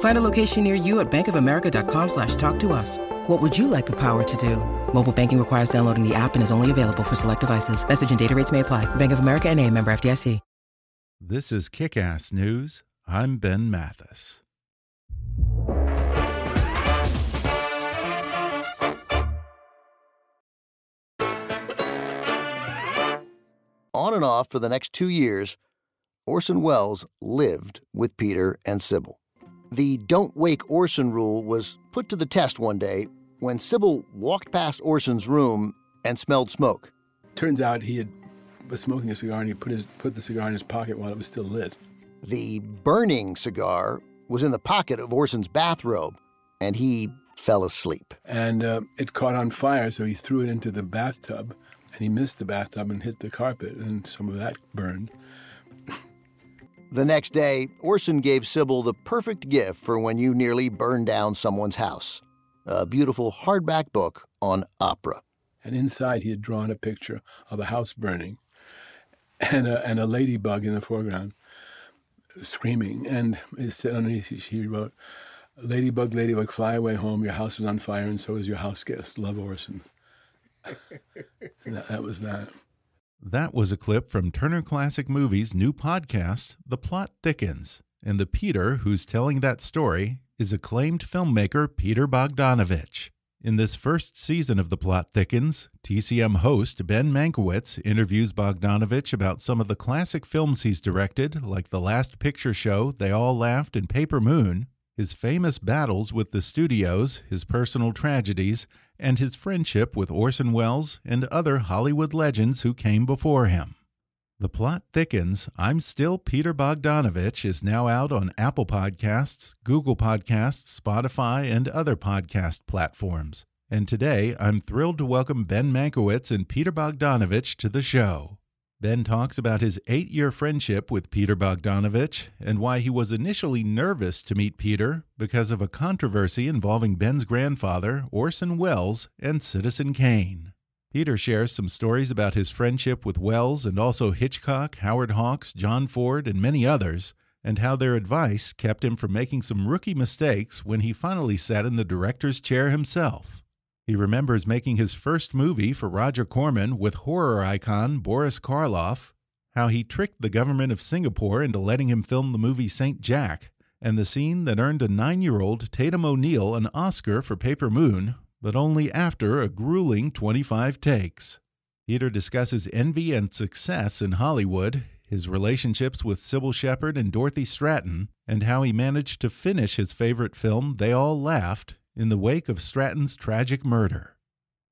Find a location near you at bankofamerica.com slash talk to us. What would you like the power to do? Mobile banking requires downloading the app and is only available for select devices. Message and data rates may apply. Bank of America and a member FDIC. This is Kick-Ass News. I'm Ben Mathis. On and off for the next two years, Orson Welles lived with Peter and Cybill. The don't wake Orson rule was put to the test one day when Cybill walked past Orson's room and smelled smoke. Turns out he had was smoking a cigar and he put his put the cigar in his pocket while it was still lit. The burning cigar was in the pocket of Orson's bathrobe, and he fell asleep. And uh, it caught on fire, so he threw it into the bathtub, and he missed the bathtub and hit the carpet, and some of that burned. The next day, Orson gave Cybill the perfect gift for when you nearly burned down someone's house a beautiful hardback book on opera. And inside, he had drawn a picture of a house burning and a, and a ladybug in the foreground screaming. And it said underneath, he wrote, Ladybug, ladybug, fly away home. Your house is on fire, and so is your house guest. Love Orson. that, that was that. That was a clip from Turner Classic Movies' new podcast, The Plot Thickens. And the Peter who's telling that story is acclaimed filmmaker Peter Bogdanovich. In this first season of The Plot Thickens, TCM host Ben Mankiewicz interviews Bogdanovich about some of the classic films he's directed, like The Last Picture Show, They All Laughed, and Paper Moon, his famous battles with the studios, his personal tragedies, and his friendship with Orson Welles and other Hollywood legends who came before him. The Plot Thickens, I'm Still Peter Bogdanovich is now out on Apple Podcasts, Google Podcasts, Spotify, and other podcast platforms. And today, I'm thrilled to welcome Ben Mankiewicz and Peter Bogdanovich to the show. Ben talks about his eight year friendship with Peter Bogdanovich and why he was initially nervous to meet Peter because of a controversy involving Ben's grandfather, Orson Welles, and Citizen Kane. Peter shares some stories about his friendship with Welles and also Hitchcock, Howard Hawks, John Ford, and many others, and how their advice kept him from making some rookie mistakes when he finally sat in the director's chair himself. He remembers making his first movie for Roger Corman with horror icon Boris Karloff, how he tricked the government of Singapore into letting him film the movie Saint Jack, and the scene that earned a nine year old Tatum O'Neal an Oscar for Paper Moon, but only after a grueling 25 takes. Peter discusses envy and success in Hollywood, his relationships with Cybill Shepherd and Dorothy Stratten, and how he managed to finish his favorite film, They All Laughed, in the wake of Stratten's tragic murder.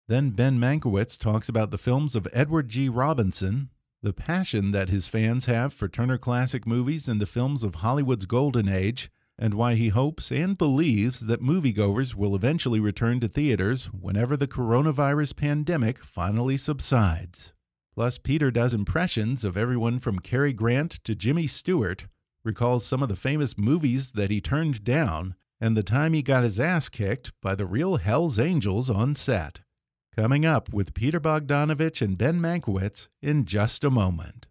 Then Ben Mankiewicz talks about the films of Edward G. Robinson, the passion that his fans have for Turner Classic Movies and the films of Hollywood's golden age, and why he hopes and believes that moviegoers will eventually return to theaters whenever the coronavirus pandemic finally subsides. Plus, Peter does impressions of everyone from Cary Grant to Jimmy Stewart, recalls some of the famous movies that he turned down, and the time he got his ass kicked by the real Hells Angels on set. Coming up with Peter Bogdanovich and Ben Mankiewicz in just a moment.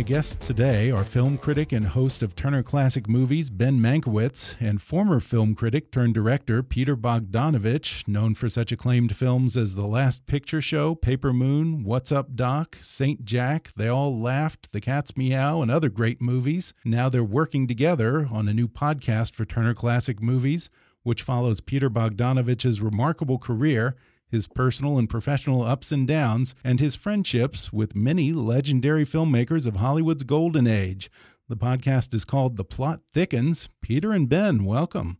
My guests today are film critic and host of Turner Classic Movies, Ben Mankiewicz, and former film critic turned director Peter Bogdanovich, known for such acclaimed films as The Last Picture Show, Paper Moon, What's Up Doc, Saint Jack, They All Laughed, The Cat's Meow, and other great movies. Now they're working together on a new podcast for Turner Classic Movies, which follows Peter Bogdanovich's remarkable career his personal and professional ups and downs, and his friendships with many legendary filmmakers of Hollywood's golden age. The podcast is called The Plot Thickens. Peter and Ben, welcome.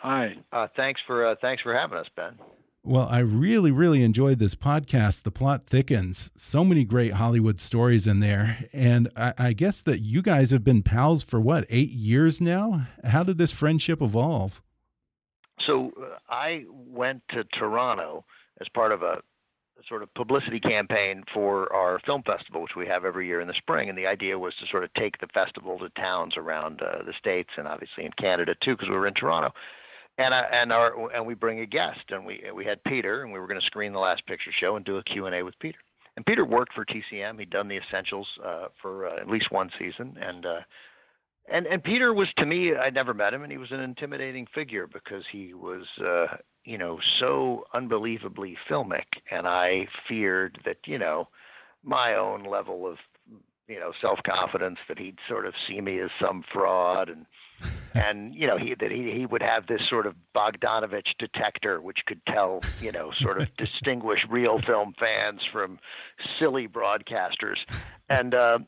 Hi. Uh, thanks for uh, thanks for having us, Ben. Well, I really, really enjoyed this podcast. The plot thickens. So many great Hollywood stories in there. And I, I guess that you guys have been pals for what, eight years now? How did this friendship evolve? So uh, I went to Toronto as part of a, sort of publicity campaign for our film festival, which we have every year in the spring. And the idea was to sort of take the festival to towns around uh, the states and obviously in Canada too, because we were in Toronto. And I, and our and we bring a guest, and we we had Peter, and we were going to screen the last picture show and do a Q and A with Peter. And Peter worked for TCM. He'd done the essentials uh, for uh, at least one season, and uh, and and Peter was to me I'd never met him and he was an intimidating figure because he was uh, you know so unbelievably filmic and I feared that you know my own level of you know self-confidence that he'd sort of see me as some fraud and and you know he that he, he would have this sort of Bogdanovich detector which could tell you know sort of distinguish real film fans from silly broadcasters. And uh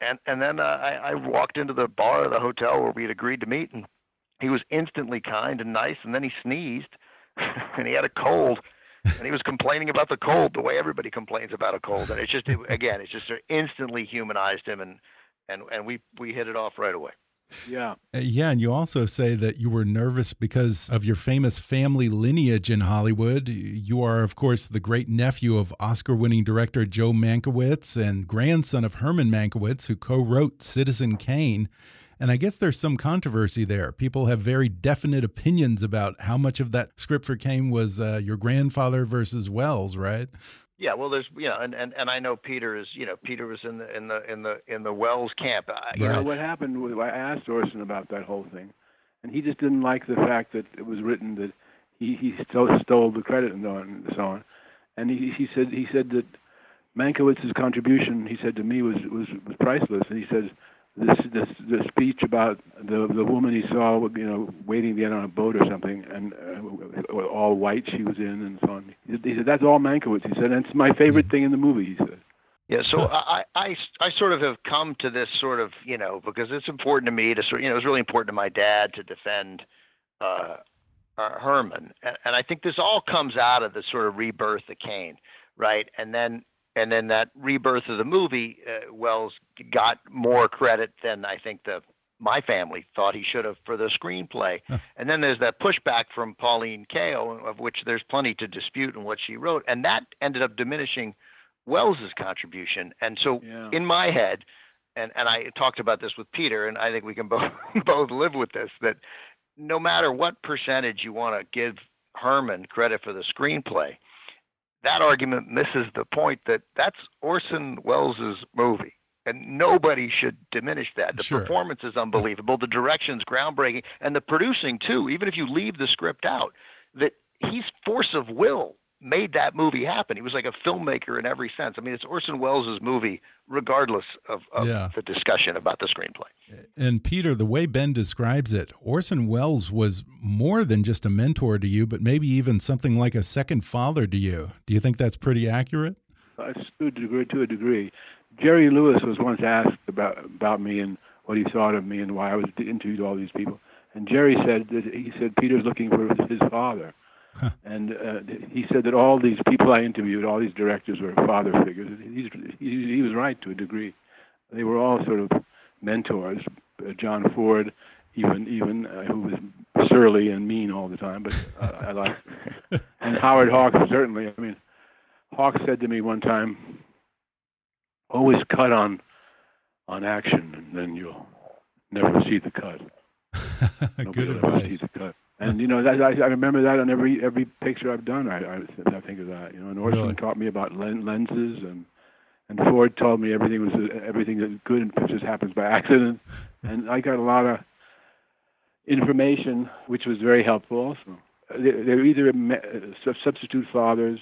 and and then uh, I, I walked into the bar of the hotel where we had agreed to meet, and he was instantly kind and nice. And then he sneezed, and he had a cold, and he was complaining about the cold the way everybody complains about a cold. And it's just it, again, it's just instantly humanized him, and and and we we hit it off right away. Yeah. Uh, yeah, and you also say that you were nervous because of your famous family lineage in Hollywood. You are, of course, the great nephew of Oscar winning director Joe Mankiewicz and grandson of Herman Mankiewicz, who co wrote Citizen Kane. And I guess there's some controversy there. People have very definite opinions about how much of that script for Kane was uh, your grandfather versus Welles, right? Yeah, well, there's you know, and, and, and I know Peter is you know Peter was in the in the in the in the Welles camp. I, you right. know what happened? Was, I asked Orson about that whole thing, and he just didn't like the fact that it was written that he he stole, stole the credit and so on and so on. And he he said he said that Mankiewicz's contribution he said to me was was was priceless. And he says this this the speech about the the woman he saw, you know, waiting to get on a boat or something, and uh, all white she was in, and so on. He said, that's all Mankiewicz. He said, it's my favorite thing in the movie. He said. Yeah, so I, I, I sort of have come to this sort of, you know, because it's important to me to sort, you know, it was really important to my dad to defend uh, uh, Herman, and, and I think this all comes out of the sort of rebirth of Kane, right? And then and then that rebirth of the movie, uh, Welles got more credit than I think the my family thought he should have for the screenplay. Huh. And then there's that pushback from Pauline Kael, of which there's plenty to dispute in what she wrote, and that ended up diminishing Welles's contribution. And so yeah. in my head, and and I talked about this with Peter, and I think we can both both live with this that no matter what percentage you want to give Herman credit for the screenplay, that argument misses the point that that's Orson Welles's movie. And nobody should diminish that. The sure. performance is unbelievable. The direction's groundbreaking. And the producing, too, even if you leave the script out, that he's force of will made that movie happen. He was like a filmmaker in every sense. I mean, it's Orson Welles' movie, regardless of, of yeah. the discussion about the screenplay. And Peter, the way Ben describes it, Orson Welles was more than just a mentor to you, but maybe even something like a second father to you. Do you think that's pretty accurate? Uh, to a degree. To a degree. Jerry Lewis was once asked about about me and what he thought of me and why I was interviewed all these people. And Jerry said that he said Peter's looking for his father. And uh, he said that all these people I interviewed, all these directors were father figures. He's, he, he was right to a degree. They were all sort of mentors. Uh, John Ford, even even uh, who was surly and mean all the time, but uh, I like. And Howard Hawks certainly. I mean, Hawks said to me one time, "Always cut on on action, and then you'll never see the cut." Good advice. See the cut. And you know, that, I, I remember that on every every picture I've done. I I, I think of that. You know, and Orson really? taught me about lenses and and Ford told me everything was everything that good in pictures happens by accident, and I got a lot of information which was very helpful. Also, they're either substitute fathers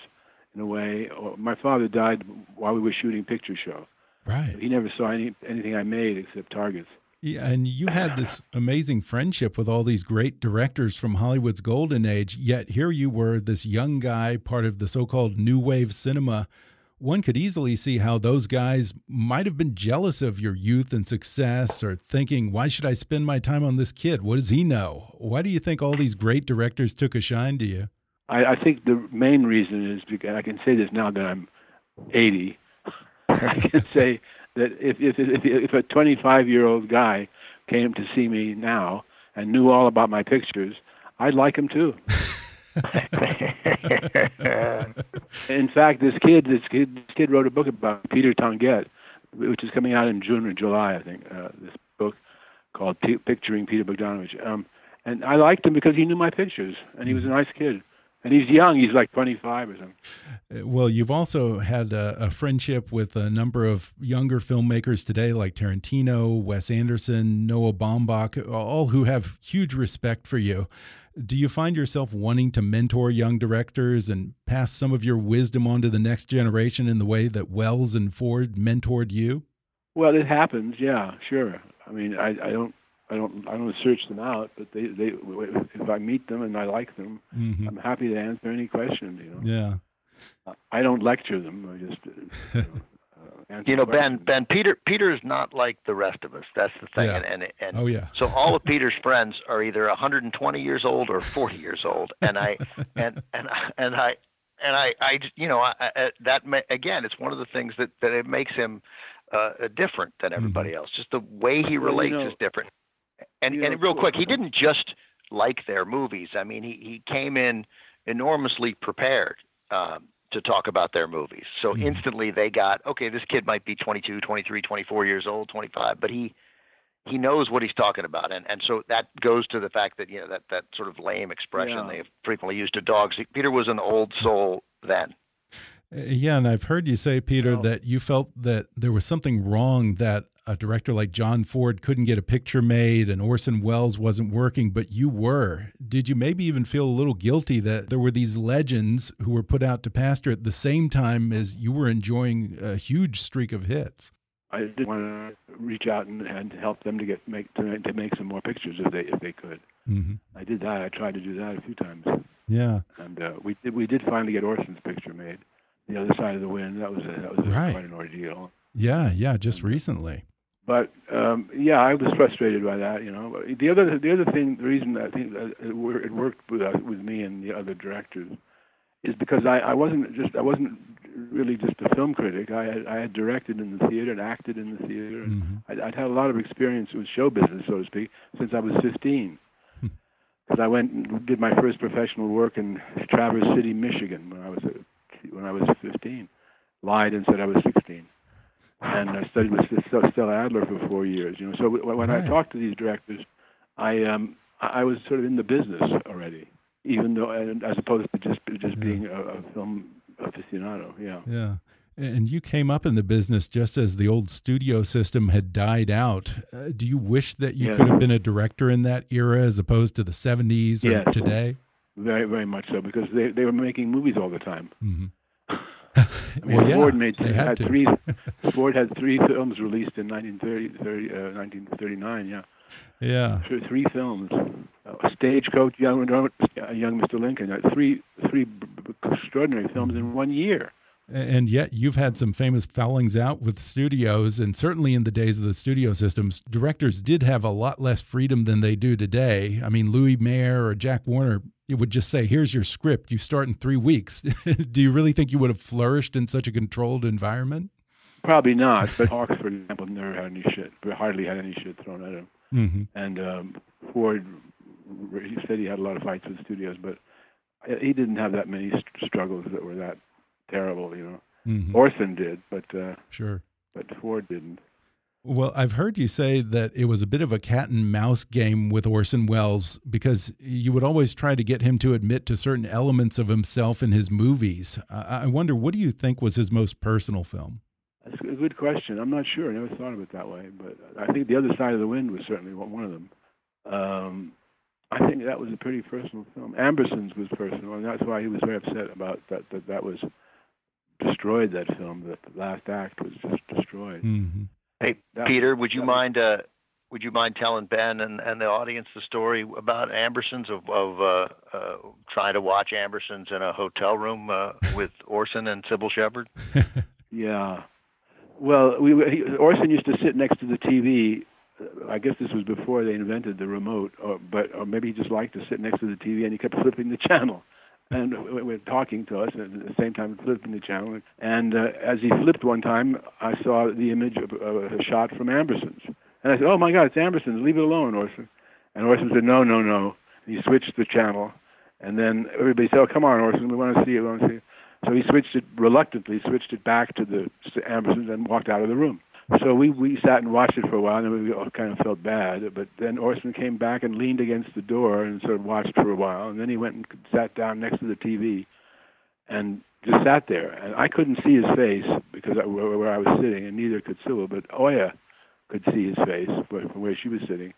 in a way, or my father died while we were shooting picture show. Right. He never saw any anything I made except targets. Yeah, and you had this amazing friendship with all these great directors from Hollywood's golden age, yet here you were, this young guy, part of the so called new wave cinema. One could easily see how those guys might have been jealous of your youth and success or thinking, why should I spend my time on this kid? What does he know? Why do you think all these great directors took a shine to you? I, I think the main reason is because I can say this now that I'm 80. I can say that if if if, if a 25 year old guy came to see me now and knew all about my pictures, I'd like him too. in fact, this kid, this kid, this kid wrote a book about Peter Tonguette, which is coming out in June or July, I think. Uh, this book called P- "Picturing Peter Bogdanovich," um, and I liked him because he knew my pictures, and he was a nice kid and he's young. He's like 25 or something. Uh, well, you've also had a, a, friendship with a number of younger filmmakers today, like Tarantino, Wes Anderson, Noah Baumbach, all who have huge respect for you. Do you find yourself wanting to mentor young directors and pass some of your wisdom on to the next generation in the way that Welles and Ford mentored you? Well, it happens. Yeah, sure. I mean, I, I don't I don't I don't search them out, but they they if I meet them and I like them, mm-hmm. I'm happy to answer any questions. You know. Yeah. I don't lecture them. I just. Uh, you know, you know Ben. Ben Peter. Peter is not like the rest of us. That's the thing. Yeah. And, and and oh yeah. So all of Peter's friends are either 120 years old or 40 years old, and I and and and I and I I you know I, I, that again, it's one of the things that that it makes him uh, different than everybody mm-hmm. else. Just the way he relates well, you know, is different. And yeah, and real quick, he didn't just like their movies. I mean, he he came in enormously prepared um, to talk about their movies. So mm-hmm. instantly they got okay. This kid might be 22, 23, 24 years old, 25, but he he knows what he's talking about, and and so that goes to the fact that you know that that sort of lame expression yeah. they frequently used to dogs. Peter was an old soul then. Uh, yeah, and I've heard you say, Peter, oh. that you felt that there was something wrong that a director like John Ford couldn't get a picture made and Orson Welles wasn't working, but you were. Did you maybe even feel a little guilty that there were these legends who were put out to pasture at the same time as you were enjoying a huge streak of hits? I did want to reach out and, and help them to get make to, to make some more pictures if they if they could. Mm -hmm. I did that. I tried to do that a few times. Yeah. And uh, we did we did finally get Orson's picture made. The other side of the wind. That was a, that was a, right. quite an ordeal. Yeah, yeah, just recently but um, yeah, I was frustrated by that. You know, the other the other thing, the reason I think that it, worked with uh, with me and the other directors is because I, I wasn't just I wasn't really just a film critic. I had, I had directed in the theater and acted in the theater, and mm-hmm. I'd, I'd had a lot of experience with show business, so to speak, since I was 15. Because I went and did my first professional work in Traverse City, Michigan, when I was when I was 15. Lied and said I was 16 and I studied with Stella Adler for four years. You know, so when right. I talked to these directors, I um, I was sort of in the business already, even though as opposed to just just being a, a film aficionado. Yeah. Yeah. And you came up in the business just as the old studio system had died out. Uh, do you wish that you yes. could have been a director in that era as opposed to the 70s or yes. today? Very, very much so, because they, they were making movies all the time. Mm -hmm. I mean, well, yeah, Ford made had, had three. Ford had three films released in 1930, 30, uh, 1939. Yeah. Yeah. Three films. Uh, Stagecoach, Young, Young Mr. Lincoln. Uh, three, three extraordinary films in one year. And yet, you've had some famous foulings out with studios, and certainly in the days of the studio systems, directors did have a lot less freedom than they do today. I mean, Louis Mayer or Jack Warner it would just say, "Here's your script. You start in three weeks." Do you really think you would have flourished in such a controlled environment? Probably not. But Hawks, for example, never had any shit. Hardly had any shit thrown at him. Mm -hmm. And um, Ford, he said he had a lot of fights with studios, but he didn't have that many struggles that were that terrible. You know, mm -hmm. Orson did, but uh, sure, but Ford didn't. Well, I've heard you say that it was a bit of a cat and mouse game with Orson Welles because you would always try to get him to admit to certain elements of himself in his movies. I wonder, what do you think was his most personal film? That's a good question. I'm not sure. I never thought of it that way, but I think the other side of the wind was certainly one of them. Um, I think that was a pretty personal film. Ambersons was personal, and that's why he was very upset about that. That that was destroyed. That film, that the last act was just destroyed. Mm-hmm. Hey, That- Peter, would you that- mind uh, would you mind telling Ben and, and the audience the story about Ambersons of, of uh, uh, trying to watch Ambersons in a hotel room uh, with Orson and Cybill Shepherd? Yeah. Well, we he, Orson used to sit next to the TV. uh, I guess this was before they invented the remote, or but or maybe he just liked to sit next to the TV and he kept flipping the channel. And we were talking to us at the same time flipping the channel. And uh, as he flipped one time, I saw the image of, a shot from Ambersons. And I said, "Oh my God, it's Ambersons! Leave it alone, Orson." And Orson said, "No, no, no." And he switched the channel, and then everybody said, "Oh, come on, Orson, we want to see it. We want to see it." So he switched it reluctantly, switched it back to the Ambersons, and walked out of the room. So we we sat and watched it for a while, and then we all kind of felt bad. But then Orson came back and leaned against the door and sort of watched for a while, and then he went and sat down next to the TV, and just sat there. And I couldn't see his face because I, where, where I was sitting, and neither could Cybill. But Oja could see his face from where she was sitting,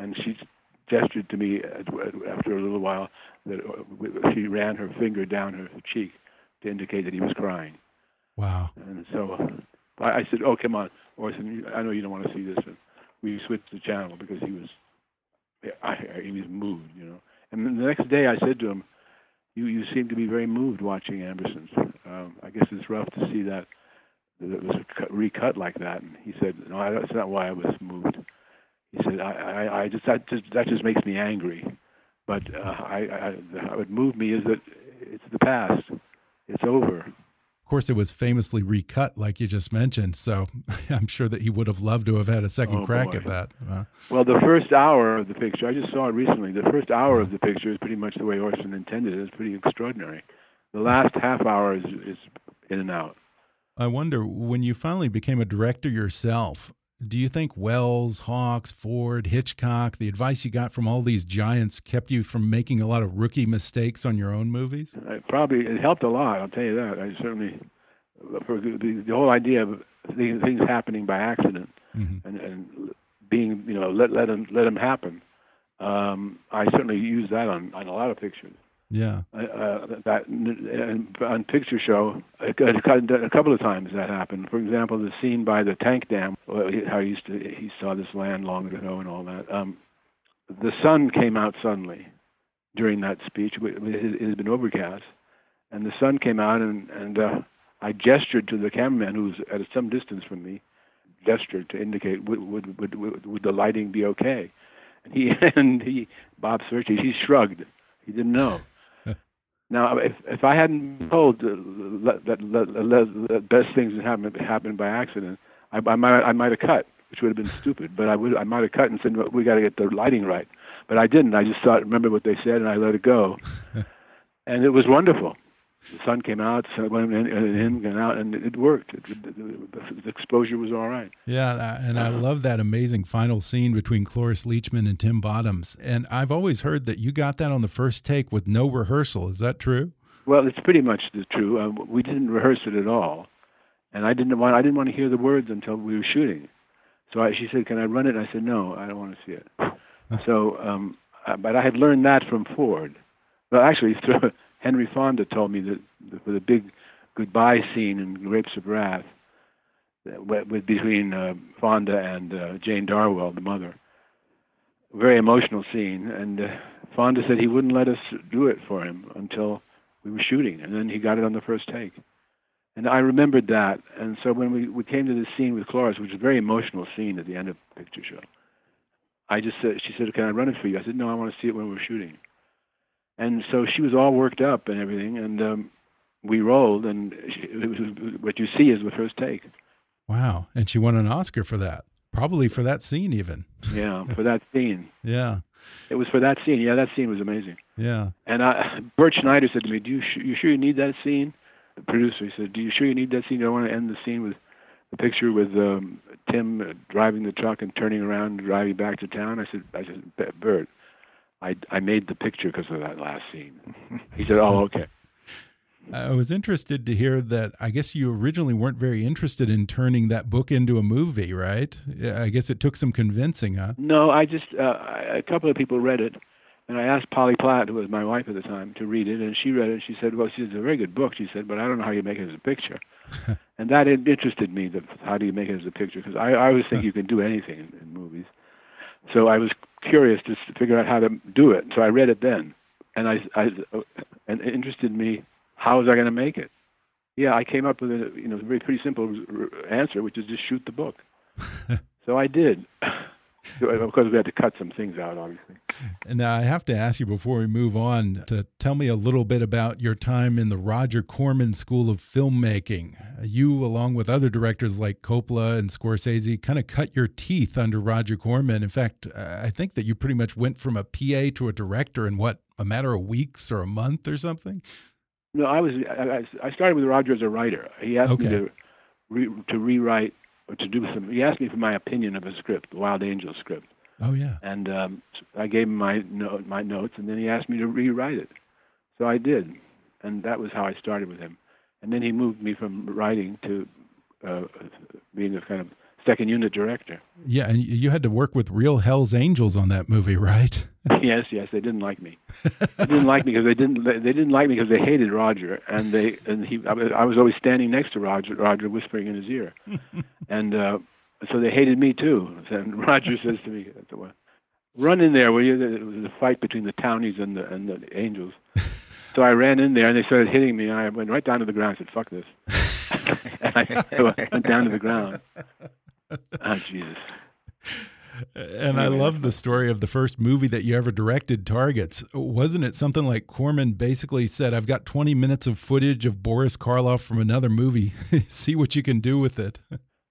and she gestured to me after a little while that uh, she ran her finger down her cheek to indicate that he was crying. Wow. And so I, I said, "Oh, come on, I know you don't want to see this." And we switched the channel because he was, I, I, he was moved, you know. And then the next day, I said to him, "You you seem to be very moved watching Ambersons. Um, I guess it's rough to see that that it was cut, recut like that." And he said, "No, I- that's not why I was moved." He said, "I I, I just that just that just makes me angry." But uh, I, I, what moved me is that it's the past. It's over. Of course, it was famously recut, like you just mentioned. So I'm sure that he would have loved to have had a second Oh, crack boy. at that. Uh, Well, the first hour of the picture, I just saw it recently. The first hour of the picture is pretty much the way Orson intended it. It's pretty extraordinary. The last half hour is, is in and out. I wonder when you finally became a director yourself. Do you think Welles, Hawks, Ford, Hitchcock, the advice you got from all these giants kept you from making a lot of rookie mistakes on your own movies? It probably it helped a lot. I'll tell you that. I certainly for the, the whole idea of things, things happening by accident Mhm. and, and being you know let let them let them happen. Um, I certainly use that on on a lot of pictures. Yeah. uh, uh, that and on picture show a, couple of times that happened. For example, the scene by the tank dam, uh, how he used to he saw this land long ago and all that. Um, the sun came out suddenly during that speech. It had been overcast, and the sun came out, and and uh, I gestured to the cameraman who was at some distance from me, gestured to indicate would would would, would, the lighting be okay, and he and he Bob Surtees he shrugged. He didn't know. Now, if if I hadn't been told that let- let- the best things that happen happen by accident, I, I might I might have cut, which would have been stupid. But I would I might have cut and said we got to get the lighting right. But I didn't. I just thought remember what they said and I let it go, and it was wonderful. The sun came out, sun went in, and in and out, and it worked. It, it, the, the exposure was all right. Yeah, and I love that amazing final scene between Cloris Leachman and Tim Bottoms. And I've always heard that you got that on the first take with no rehearsal. Is that true? Well, it's pretty much the true. Uh, we didn't rehearse it at all, and I didn't want I didn't want to hear the words until we were shooting. So I, she said, "Can I run it?" I said, "No, I don't want to see it." so, um, uh, but I had learned that from Ford. Well, actually, through, Henry Fonda told me that for the big goodbye scene in Grapes of Wrath, with, between uh, Fonda and uh, Jane Darwell, the mother, very emotional scene, and uh, Fonda said he wouldn't let us do it for him until we were shooting, and then he got it on the first take. And I remembered that, and so when we, we came to this scene with Cloris, which was a very emotional scene at the end of the picture show, I just said, she said, "Can I run it for you?" I said, "No, I want to see it when we're shooting." And so she was all worked up and everything, and um, we rolled, and she, it was, what you see is the first take. Wow. And she won an Oscar for that. Probably for that scene, even. Yeah, for that scene. Yeah. It was for that scene. Yeah, that scene was amazing. Yeah. And I, Bert Schneider said to me, "Do you sh- you sure you need that scene?" The producer he said, "Do you sure you need that scene? You don't want to end the scene with the picture with um, Tim driving the truck and turning around and driving back to town?" I said, "I said, Bert, I I made the picture because of that last scene." he said, "Oh, okay." I was interested to hear that. I guess you originally weren't very interested in turning that book into a movie, right? I guess it took some convincing, huh? No, I just uh, a couple of people read it, and I asked Polly Platt, who was my wife at the time, to read it, and she read it. She said, "Well, it's a very good book." She said, "But I don't know how you make it as a picture," and that interested me. That how do you make it as a picture? Because I, I always think you can do anything in, in movies. So I was curious to figure out how to do it. So I read it then, and I, I and it interested me. How was I going to make it? Yeah, I came up with a you know very pretty simple answer, which is just shoot the book. so I did. of course, we had to cut some things out, obviously. And now I have to ask you before we move on to tell me a little bit about your time in the Roger Corman School of Filmmaking. You, along with other directors like Coppola and Scorsese, kind of cut your teeth under Roger Corman. In fact, I think that you pretty much went from a PA to a director in what, a matter of weeks or a month or something? No, I was. I, started with Roger as a writer. He asked okay. me to re, to rewrite to do some. He asked me for my opinion of a script, the Wild Angels script. Oh yeah. And um, I gave him my note, my notes, and then he asked me to rewrite it. So I did, and that was how I started with him. And then he moved me from writing to uh, being a kind of second unit director. Yeah, and you had to work with real Hell's Angels on that movie, right? yes, yes, they didn't like me. they didn't like me because they didn't. They didn't like me because they hated Roger, and they and he. I was always standing next to Roger, Roger whispering in his ear, and uh, so they hated me too. And Roger says to me, "Run in there, will you?" It was a fight between the townies and the and the Angels. So I ran in there, and they started hitting me, and I went right down to the ground. and said, "Fuck this." and I went down to the ground. Oh Jesus. And I love the story of the first movie that you ever directed, Targets. Wasn't it something like Corman basically said, I've got 20 minutes of footage of Boris Karloff from another movie. See what you can do with it.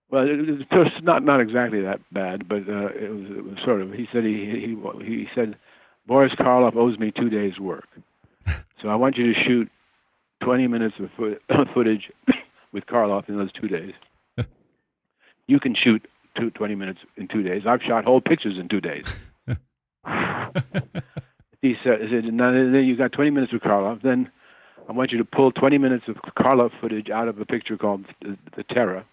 Well, it was not not exactly that bad, but uh, it, was, it was sort of. He said he he he said Boris Karloff owes me two days' work, so I want you to shoot 20 minutes of footage with Karloff in those two days you can shoot two, 20 minutes in two days. I've shot whole pictures in two days. he said, said then you got 20 minutes with Karloff. Then I want you to pull 20 minutes of Karloff footage out of a picture called The, the Terror.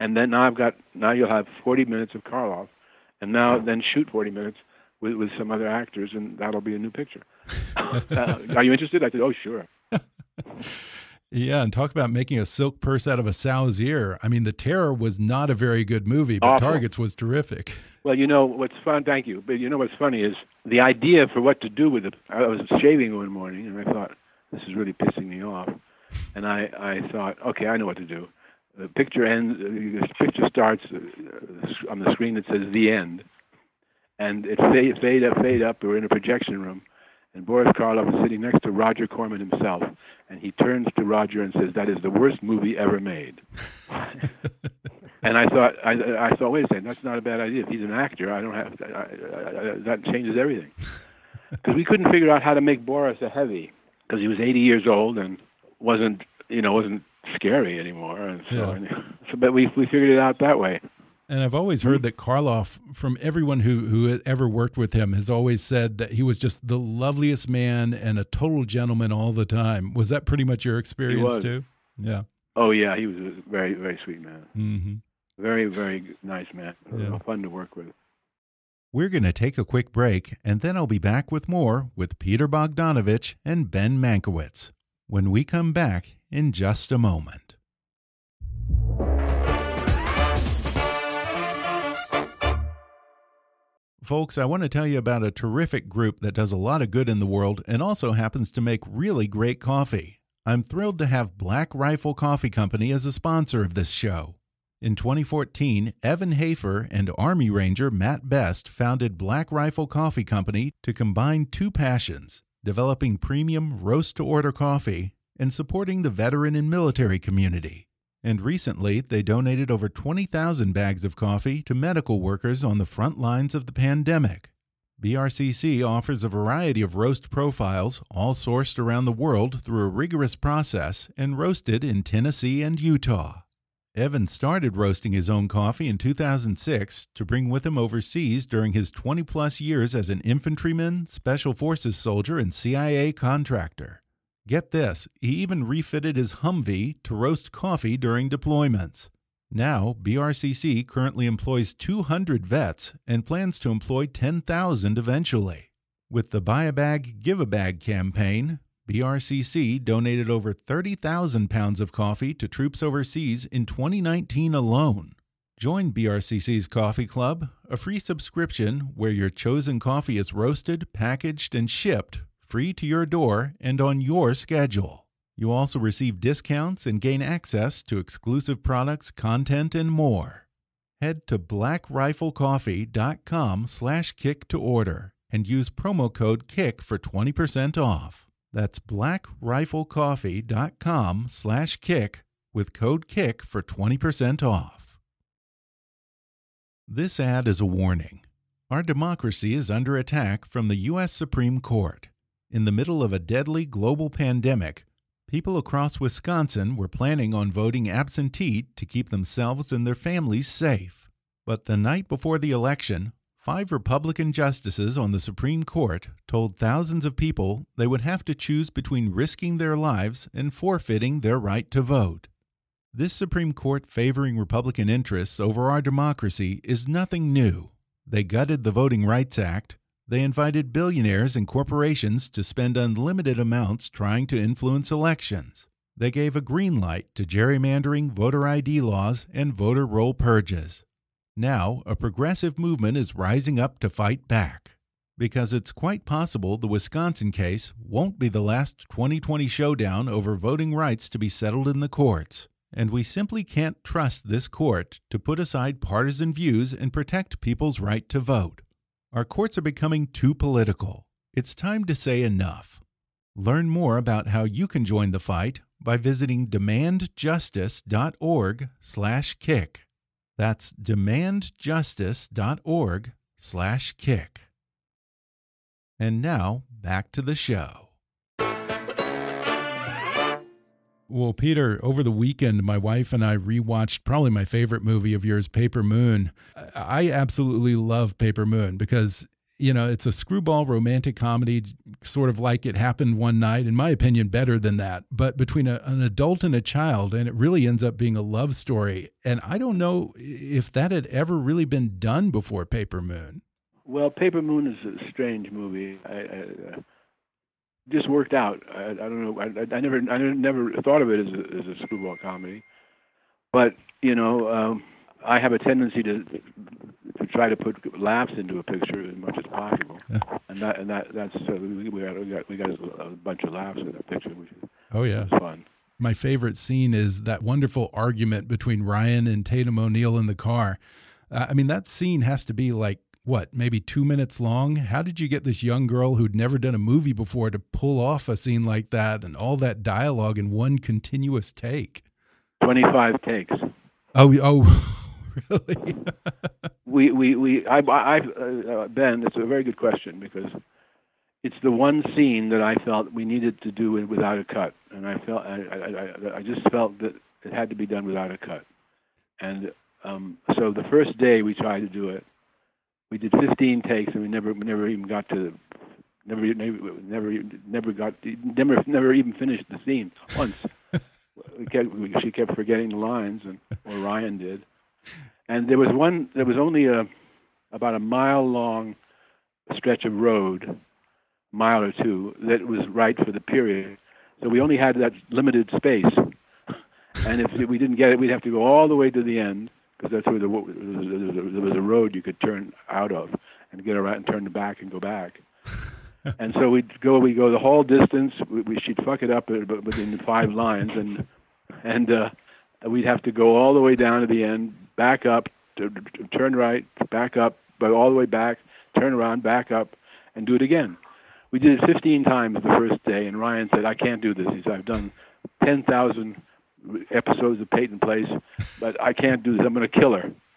And then now I've got, now you'll have 40 minutes of Karloff. And now then shoot 40 minutes with, with some other actors, and that'll be a new picture. uh, are you interested? I said, oh, sure. Yeah, and talk about making a silk purse out of a sow's ear. I mean, The Terror was not a very good movie, but Awful. Targets was terrific. Well, you know what's fun. Thank you. But you know what's funny is the idea for what to do with it. I was shaving one morning, and I thought this is really pissing me off. And I, I thought, okay, I know what to do. The picture ends. The picture starts uh, on the screen that says "the end," and it fade, fade up, fade up. We're in a projection room, and Boris Karloff is sitting next to Roger Corman himself, and he turns to Roger and says, "That is the worst movie ever made." and I thought, I, I thought, wait a second, that's not a bad idea. If he's an actor, I don't have I, I, I, that changes everything. Because we couldn't figure out how to make Boris a heavy, because he was 80 years old and wasn't, you know, wasn't scary anymore. And so, yeah. so but we we figured it out that way. And I've always heard that Karloff, from everyone who who ever worked with him, has always said that he was just the loveliest man and a total gentleman all the time. Was that pretty much your experience too? Yeah. Oh yeah, he was a very very sweet man. Mm -hmm. Very very nice man. Yeah. Fun to work with. We're going to take a quick break, and then I'll be back with more with Peter Bogdanovich and Ben Mankiewicz when we come back in just a moment. Folks, I want to tell you about a terrific group that does a lot of good in the world and also happens to make really great coffee. I'm thrilled to have Black Rifle Coffee Company as a sponsor of this show. In 2014, Evan Hafer and Army Ranger Matt Best founded Black Rifle Coffee Company to combine two passions developing premium roast to order coffee and supporting the veteran and military community. And recently, they donated over 20,000 bags of coffee to medical workers on the front lines of the pandemic. BRCC offers a variety of roast profiles, all sourced around the world through a rigorous process and roasted in Tennessee and Utah. Evan started roasting his own coffee in 2006 to bring with him overseas during his 20 plus years as an infantryman, special forces soldier, and CIA contractor. Get this, he even refitted his Humvee to roast coffee during deployments. Now, BRCC currently employs 200 vets and plans to employ 10,000 eventually. With the Buy a Bag, Give a Bag campaign, BRCC donated over 30,000 pounds of coffee to troops overseas in 2019 alone. Join BRCC's Coffee Club, a free subscription where your chosen coffee is roasted, packaged, and shipped free to your door and on your schedule. You also receive discounts and gain access to exclusive products, content, and more. Head to blackriflecoffee.com slash kick to order and use promo code KICK for 20% off. That's blackriflecoffee.com slash kick with code KICK for 20% off. This ad is a warning. Our democracy is under attack from the U.S. Supreme Court. In the middle of a deadly global pandemic, people across Wisconsin were planning on voting absentee to keep themselves and their families safe. But the night before the election, five Republican justices on the Supreme Court told thousands of people they would have to choose between risking their lives and forfeiting their right to vote. This Supreme Court favoring Republican interests over our democracy is nothing new. They gutted the Voting Rights Act, they invited billionaires and corporations to spend unlimited amounts trying to influence elections. They gave a green light to gerrymandering, voter ID laws, and voter roll purges. Now, a progressive movement is rising up to fight back. Because it's quite possible the Wisconsin case won't be the last 2020 showdown over voting rights to be settled in the courts. And we simply can't trust this court to put aside partisan views and protect people's right to vote. Our courts are becoming too political. It's time to say enough. Learn more about how you can join the fight by visiting demandjustice.org/kick. That's demandjustice.org/kick. And now, back to the show. Well, Peter, over the weekend, my wife and I rewatched probably my favorite movie of yours, Paper Moon. I absolutely love Paper Moon because, you know, it's a screwball romantic comedy, sort of like it happened one night, in my opinion, better than that, but between a, an adult and a child. And it really ends up being a love story. And I don't know if that had ever really been done before Paper Moon. Well, Paper Moon is a strange movie. I, I, uh, just worked out. I, I don't know. I, I never, I never thought of it as a, as a screwball comedy, but you know, um, I have a tendency to to try to put laughs into a picture as much as possible, yeah. and that and that that's uh, we, we got we got we got a bunch of laughs in that picture, which is oh yeah, fun. My favorite scene is that wonderful argument between Ryan and Tatum O'Neal in the car. Uh, I mean, that scene has to be like what, maybe two minutes long? How did you get this young girl who'd never done a movie before to pull off a scene like that and all that dialogue in one continuous take? 25 takes. Oh, oh, really? we, we, we, I, I, uh, Ben, it's a very good question because it's the one scene that I felt we needed to do it without a cut. And I felt, I, I, I just felt that it had to be done without a cut. And um, so the first day we tried to do it, we did 15 takes and we never never even got to never never never never got never never even finished the scene once. we kept, we, she kept forgetting the lines, and or Ryan did. And there was one. There was only a about a mile long stretch of road, mile or two, that was right for the period. So we only had that limited space. And if we didn't get it, we'd have to go all the way to the end because that's where the, there was a road you could turn out of and get around and turn the back and go back. and so we'd go, we go the whole distance. We, we she'd fuck it up within five lines, and and uh, we'd have to go all the way down to the end, back up, to, to turn right, back up, but all the way back, turn around, back up, and do it again. We did it 15 times the first day, and Ryan said, "I can't do this." He said, "I've done 10,000 episodes of Peyton Place, but I can't do this. I'm going to kill her.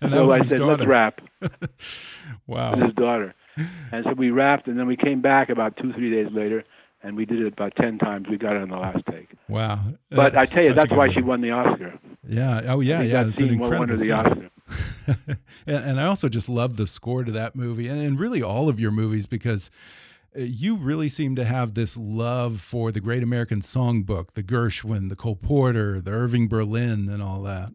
and so I said, daughter. let's wrap. wow. With his daughter. And so we rapped, and then we came back about two, three days later, and we did it about 10 times. We got it on the last take. Wow. But I tell you, that's why she won the Oscar. Yeah. Oh, yeah, yeah. That scene won her the Oscar. and, and, I also just love the score to that movie and, and really all of your movies because you really seem to have this love for the Great American Songbook, the Gershwin, the Cole Porter, the Irving Berlin, and all that.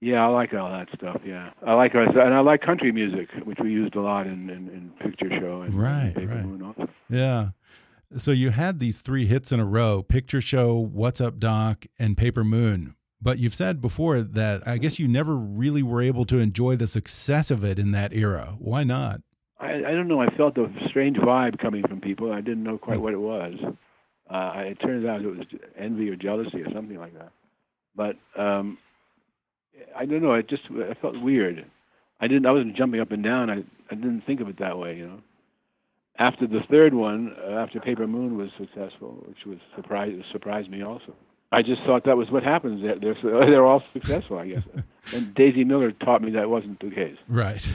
Yeah, I like all that stuff. Yeah, I like and I like country music, which we used a lot in in, in Picture Show and right, Paper right. Yeah. So you had these three hits in a row: Picture Show, What's Up, Doc, and Paper Moon. But you've said before that I guess you never really were able to enjoy the success of it in that era. Why not? I, I don't know. I felt a strange vibe coming from people. I didn't know quite what it was. Uh, it turns out it was envy or jealousy or something like that. But um, I don't know. It just I felt weird. I didn't. I wasn't jumping up and down. I I didn't think of it that way. You know. After the third one, uh, after Paper Moon was successful, which was surprised surprised me also. I just thought that was what happens. They're they're, they're all successful, I guess. And Daisy Miller taught me that wasn't the case. Right.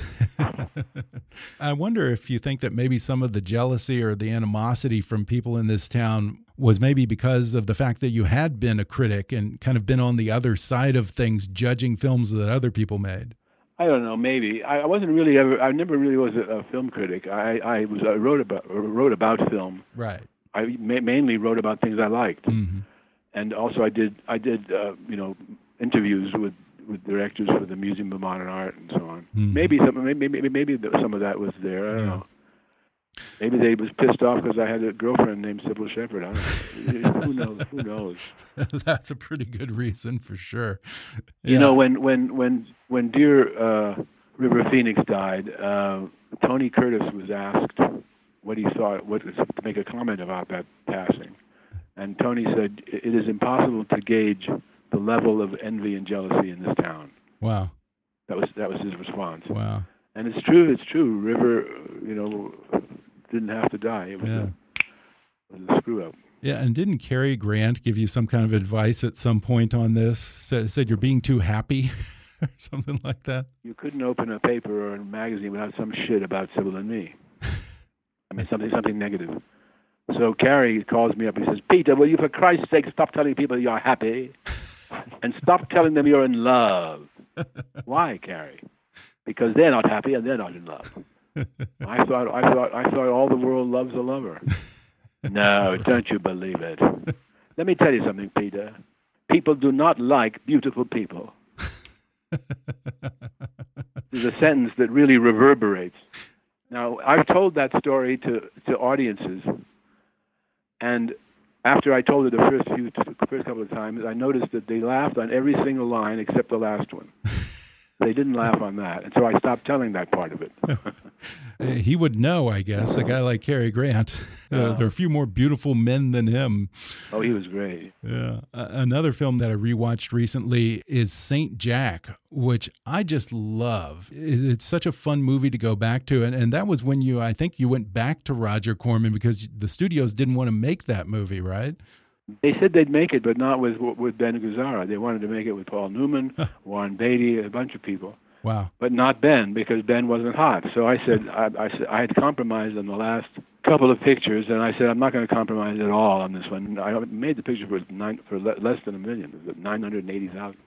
I wonder if you think that maybe some of the jealousy or the animosity from people in this town was maybe because of the fact that you had been a critic and kind of been on the other side of things, judging films that other people made. I don't know. Maybe I, I wasn't really ever. I never really was a, a film critic. I, I was. I wrote about wrote about film. Right. I ma mainly wrote about things I liked, mm -hmm. and also I did. I did. Uh, you know, interviews with with directors for the Museum of Modern Art and so on. Mm. Maybe some. Maybe maybe, maybe some of that was there. I don't Yeah. know. Maybe they was pissed off because I had a girlfriend named Cybill Shepherd. I don't know. Who knows? Who knows? That's a pretty good reason for sure. You know, when when when when dear uh, River Phoenix died, uh, Tony Curtis was asked what he thought, what to make a comment about that passing, and Tony said, "It is impossible to gauge the level of envy and jealousy in this town." Wow. That was that was his response. Wow. And it's true. It's true. River, you know, didn't have to die. It was, Yeah. a, it was a screw up. Yeah, and didn't Cary Grant give you some kind of advice at some point on this? Said, said you're being too happy or something like that? You couldn't open a paper or a magazine without some shit about Cybill and me. I mean, something something negative. So Cary calls me up. He says, "Peter, will you, for Christ's sake, stop telling people you're happy, and stop telling them you're in love." Why, Cary? Because they're not happy and they're not in love. I thought, I thought, I thought all the world loves a lover. No, don't you believe it? Let me tell you something, Peter. People do not like beautiful people. There's a sentence that really reverberates. Now, I've told that story to, to audiences, and after I told it the first few, first couple of times, I noticed that they laughed on every single line except the last one. they didn't laugh on that, and so I stopped telling that part of it. Uh, he would know, I guess. A guy like Cary Grant. Uh, there are a few more beautiful men than him. oh, he was great. Yeah. Uh, another film that I rewatched recently is Saint Jack, which I just love. It's such a fun movie to go back to, and and that was when you, I think, you went back to Roger Corman because the studios didn't want to make that movie, right? They said they'd make it, but not with with Ben Gazzara. They wanted to make it with Paul Newman, Warren Beatty, a bunch of people, Wow. but not Ben because Ben wasn't hot. So I said I, I said I had compromised on the last couple of pictures, and I said I'm not going to compromise at all on this one. I made the picture for nine for le- less than a million, it was nine hundred eighty thousand,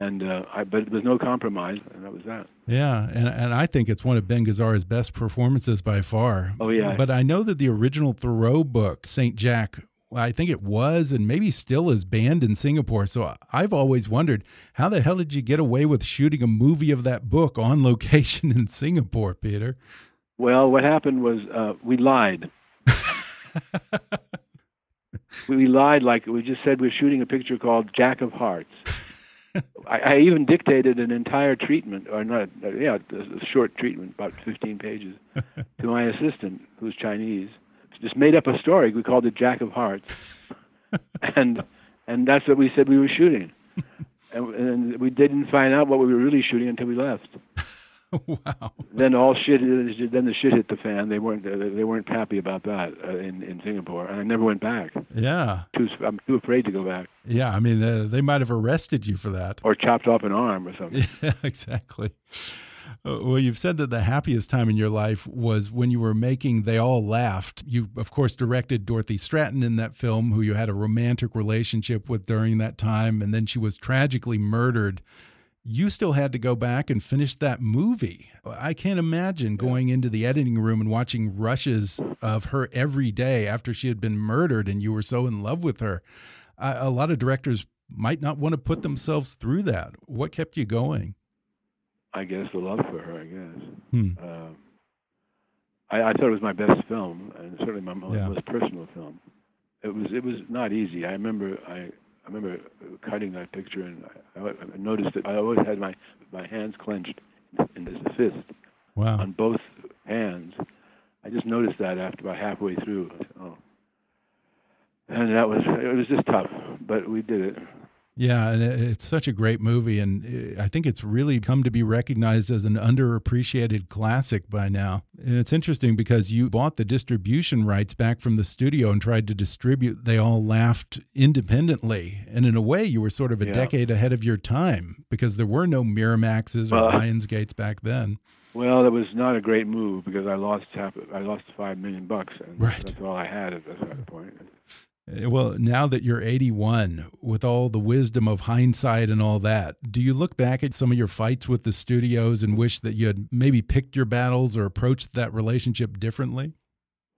and uh, I but there was no compromise, and that was that. Yeah, and and I think it's one of Ben Gazzara's best performances by far. Oh, yeah. But I know that the original Theroux book, Saint Jack, I think it was and maybe still is banned in Singapore. So I've always wondered how the hell did you get away with shooting a movie of that book on location in Singapore, Peter? Well, what happened was uh, we lied. we, lied like we just said we are shooting a picture called Jack of Hearts. I, I even dictated an entire treatment, or not, uh, yeah, a, a short treatment, about 15 pages, to my assistant, who's Chinese. Just made up a story. We called it Jack of Hearts, and and that's what we said we were shooting. And, and we didn't find out what we were really shooting until we left wow. then all shit then the shit hit the fan they weren't they weren't happy about that uh, in in Singapore and I never went back Yeah. too I'm too afraid to go back Yeah. I mean, uh, they might have arrested you for that. or chopped off an arm or something Yeah, exactly. Uh, Well, you've said that the happiest time in your life was when you were making They All Laughed. You, of course, directed Dorothy Stratten in that film, who you had a romantic relationship with during that time, and then she was tragically murdered you still had to go back and finish that movie. I can't imagine going into the editing room and watching rushes of her every day after she had been murdered and you were so in love with her. a lot of directors might not want to put themselves through that. What kept you going? I guess the love for her. I guess. Hmm. Um, I, I, thought it was my best film, and certainly my most, yeah. most personal film. It was. It was not easy. I remember. I I remember cutting that picture, and I, I noticed that I always had my my hands clenched in this fist wow. on both hands. I just noticed that after about halfway through. Oh. And that was it was just tough, but we did it. Yeah, and it's such a great movie, and uh, I think it's really come to be recognized as an underappreciated classic by now. And it's interesting because you bought the distribution rights back from the studio and tried to distribute. They all laughed independently, and in a way, you were sort of a yeah. decade ahead of your time because there were no Miramaxes or well, Lionsgates back then. Well, it was not a great move because I lost half. I lost five million bucks, and right. that's all I had at that point. Eh, well, now that you're 81, with all the wisdom of hindsight and all that, do you look back at some of your fights with the studios and wish that you had maybe picked your battles or approached that relationship differently?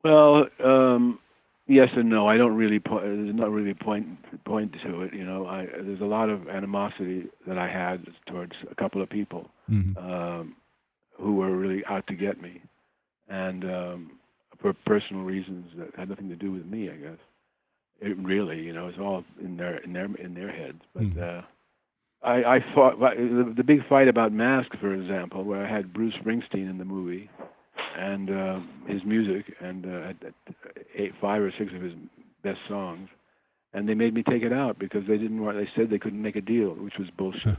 Well, um, yes and no. I don't really. Po there's not really point point to it. You know, I, there's a lot of animosity that I had towards a couple of people mm -hmm. um, who were really out to get me, and um, for personal reasons that had nothing to do with me, I guess. It really, you know, it's all in their in their in their heads. But mm. uh, I, I fought the, the big fight about Mask, for example, where I had Bruce Springsteen in the movie, and uh, his music, and uh, eight, five or six of his best songs, and they made me take it out because they didn't want. They said they couldn't make a deal, which was bullshit.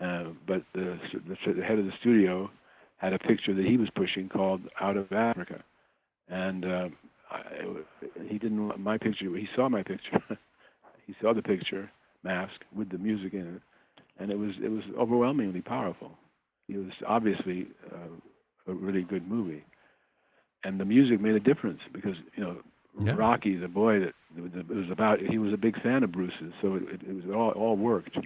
uh, but the, the the head of the studio had a picture that he was pushing called "Out of Africa," and uh, I, he didn't want my picture. He saw my picture. he saw the picture, mask with the music in it, and it was it was overwhelmingly powerful. It was obviously uh, a really good movie, and the music made a difference because you know yeah. Rocky, the boy that it was about, he was a big fan of Bruce's, so it, it, it was all all worked.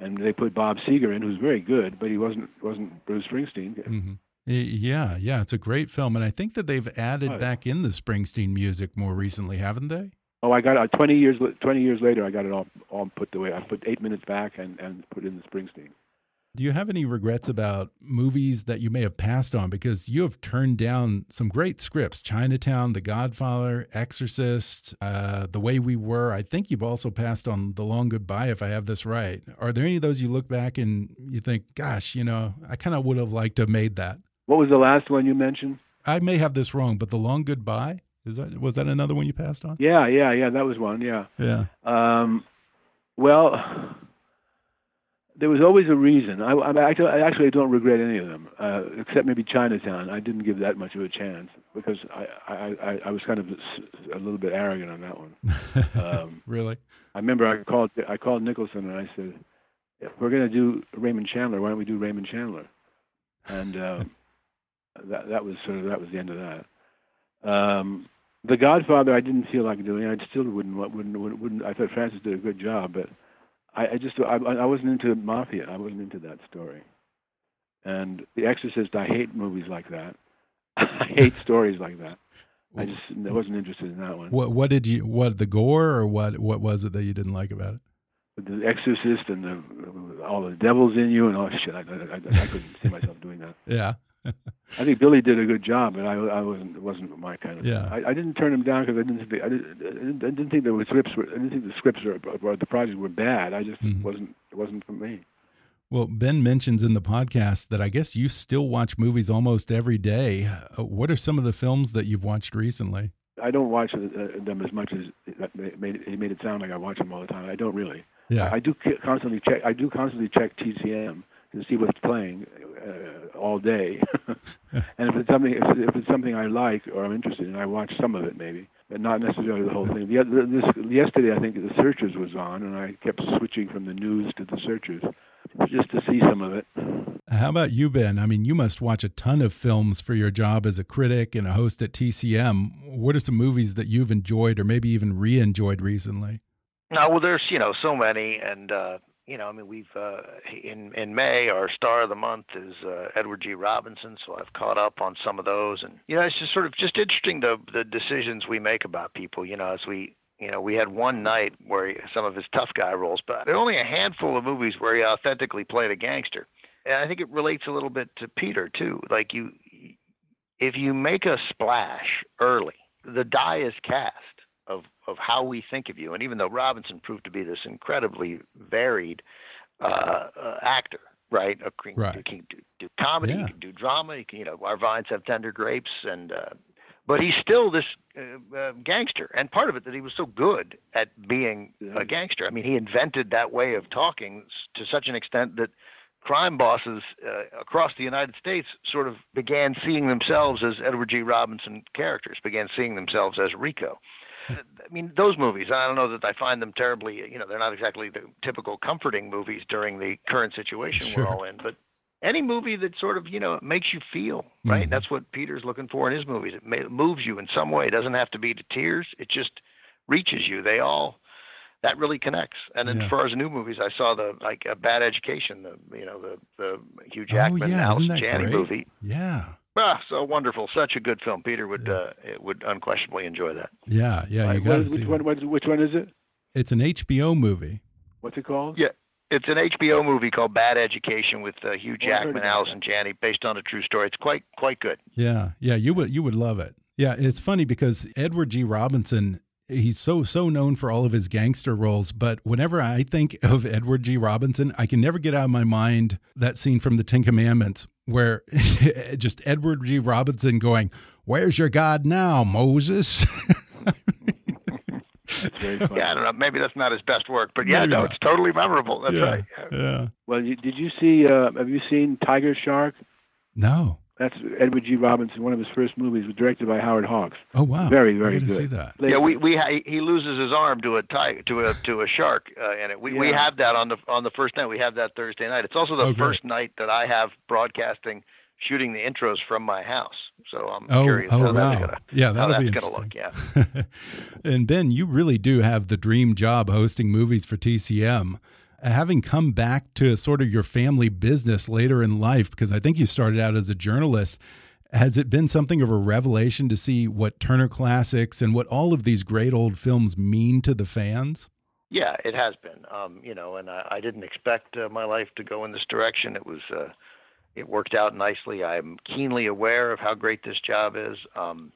And they put Bob Seger in, who's very good, but he wasn't wasn't Bruce Springsteen. Mm-hmm. Yeah, yeah, it's a great film, and I think that they've added oh, back in the Springsteen music more recently, haven't they? Oh, I got it uh, twenty years. Twenty years later, I got it all all put away. I put eight minutes back and and put in the Springsteen. Do you have any regrets about movies that you may have passed on because you have turned down some great scripts? Chinatown, The Godfather, Exorcist, uh, The Way We Were. I think you've also passed on The Long Goodbye, if I have this right. Are there any of those you look back and you think, gosh, you know, I kind of would have liked to have made that? What was the last one you mentioned? I may have this wrong, but the long goodbye is that was that another one you passed on? Yeah, yeah, yeah. That was one. Yeah. Yeah. Um, well, there was always a reason. I, I actually, I actually don't regret any of them, uh, except maybe Chinatown. I didn't give that much of a chance because I, I, I, I was kind of a little bit arrogant on that one. Um, really? I remember I called I called Nicholson and I said, if "We're going to do Raymond Chandler. Why don't we do Raymond Chandler?" And um, that that was sort of that was the end of that. Um, the Godfather, I didn't feel like doing. I still wouldn't wouldn't wouldn't. wouldn't I thought Francis did a good job, but I, I just I, I wasn't into mafia. I wasn't into that story. And The Exorcist, I hate movies like that. I hate stories like that. I just I wasn't interested in that one. What what did you what the gore or what what was it that you didn't like about it? The Exorcist and the all the devils in you and all shit. I, I, I, I couldn't see myself doing that. Yeah. I think Billy did a good job, but I, I wasn't it wasn't my kind of. Yeah. I, I didn't turn him down because I didn't think I didn't, I didn't think the scripts were I didn't think the scripts or, or the project were bad. I just mm-hmm. wasn't it wasn't for me. Well, Ben mentions in the podcast that I guess you still watch movies almost every day. What are some of the films that you've watched recently? I don't watch uh, them as much as made, it made it sound like I watch them all the time. I don't really. Yeah. I, I do constantly check. I do constantly check TCM to see what's playing uh, all day. and if it's something, if, if it's something I like or I'm interested in, I watch some of it maybe, but not necessarily the whole thing. The, this, yesterday, I think the Searchers was on, and I kept switching from the news to the Searchers just to see some of it. How about you, Ben? I mean, you must watch a ton of films for your job as a critic and a host at TCM. What are some movies that you've enjoyed or maybe even re-enjoyed recently? No, well, there's you know so many, and uh, you know, I mean, we've uh, in in May our star of the month is uh, Edward G. Robinson, so I've caught up on some of those, and you know, it's just sort of just interesting the the decisions we make about people. You know, as we you know, we had one night where he, some of his tough guy roles, but there are only a handful of movies where he authentically played a gangster. And I think it relates a little bit to Peter too. Like you, if you make a splash early, the die is cast of of how we think of you. And even though Robinson proved to be this incredibly varied uh, uh, actor, right? A, right. He can do, do comedy, Yeah. he can do drama. He can, you know, our vines have tender grapes, and uh, but he's still this uh, uh, gangster. And part of it that he was so good at being a gangster. I mean, he invented that way of talking to such an extent that crime bosses uh, across the United States sort of began seeing themselves as Edward G. Robinson characters, began seeing themselves as Rico. I mean, those movies, I don't know that I find them terribly, you know, they're not exactly the typical comforting movies during the current situation Sure. we're all in, but any movie that sort of, you know, makes you feel, right? Mhm. That's what Peter's looking for in his movies. It ma- moves you in some way. It doesn't have to be to tears. It just reaches you. They all, that really connects. And then Yeah. as far as new movies, I saw the, like, a Bad Education, the, you know, the, the Hugh Jackman, oh yeah, Allison Janney great? movie. Yeah, Ah, so wonderful. Such a good film. Peter would, Yeah. uh, would unquestionably enjoy that. yeah, yeah. You Right, got to see. which one? What, which one is it? It's an HBO movie. What's it called? Yeah. It's an HBO movie called Bad Education with uh, Hugh Oh, I heard Jackman, about Allison Janney, based on a true story. It's quite quite good. Yeah, yeah, you would you would love it. Yeah, it's funny because Edward G. Robinson, he's so so known for all of his gangster roles, but whenever I think of Edward G. Robinson, I can never get out of my mind that scene from the Ten Commandments where just Edward G. Robinson going, "Where's your God now, Moses?" That's very funny. Yeah, I don't know. Maybe that's not his best work, but yeah, Maybe no, not. it's totally memorable. That's yeah, right. yeah. Well, you, did you see? Uh, have you seen Tiger Shark? No. That's Edward G. Robinson. One of his first movies was directed by Howard Hawks. Oh wow. Very, very I gotta good. see that. Yeah, we we ha- he loses his arm to a tiger to a to a shark uh, in it. We we have that on the on the first night. We have that Thursday night. It's also the Oh, great. first night that I have broadcasting, shooting the intros from my house. So I'm Oh, curious oh how that's gonna yeah, that'll that's be gonna look. Yeah. and Ben, you really do have the dream job hosting movies for TCM. Having come back to sort of your family business later in life, because I think you started out as a journalist, has it been something of a revelation to see what Turner Classics and what all of these great old films mean to the fans? Yeah, it has been. Um, you know, and I, I didn't expect uh, my life to go in this direction. It was, uh, it worked out nicely. I'm keenly aware of how great this job is. Um,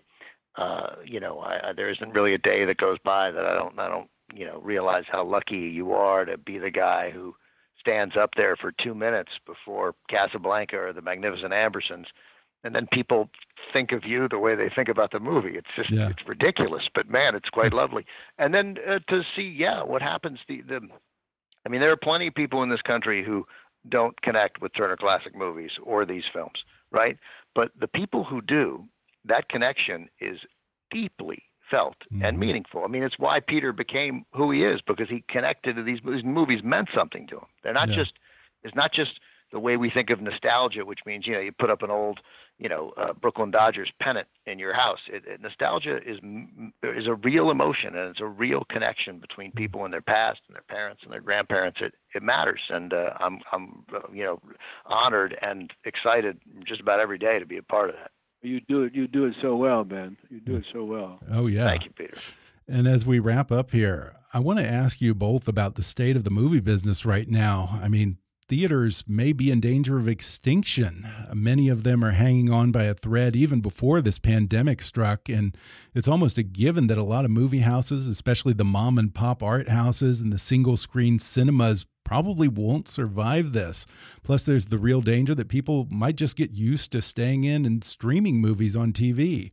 uh, you know, I, I, there isn't really a day that goes by that I don't, I don't, you know, realize how lucky you are to be the guy who stands up there for two minutes before Casablanca or the Magnificent Ambersons, and then people think of you the way they think about the movie. It's just, Yeah. it's ridiculous, but man, it's quite lovely and then uh, to see yeah what happens the, the i mean there are plenty of people in this country who don't connect with turner classic movies or these films right but the people who do that connection is deeply felt and Mhm. meaningful i mean it's why peter became who he is because he connected to these, these movies meant something to him they're not Yeah. just it's not just the way we think of nostalgia which means you know you put up an old you know uh, Brooklyn Dodgers pennant in your house. It, it, nostalgia is is a real emotion and it's a real connection between people and their past and their parents and their grandparents. It it matters, and uh, I'm I'm uh, you know honored and excited just about every day to be a part of that. You do it. You do it so well, Ben. You do it so well. Oh, yeah. Thank you, Peter. And as we wrap up here, I want to ask you both about the state of the movie business right now. I mean, theaters may be in danger of extinction. Many of them are hanging on by a thread even before this pandemic struck. And it's almost a given that a lot of movie houses, especially the mom and pop art houses and the single screen cinemas, probably won't survive this. Plus, there's the real danger that people might just get used to staying in and streaming movies on TV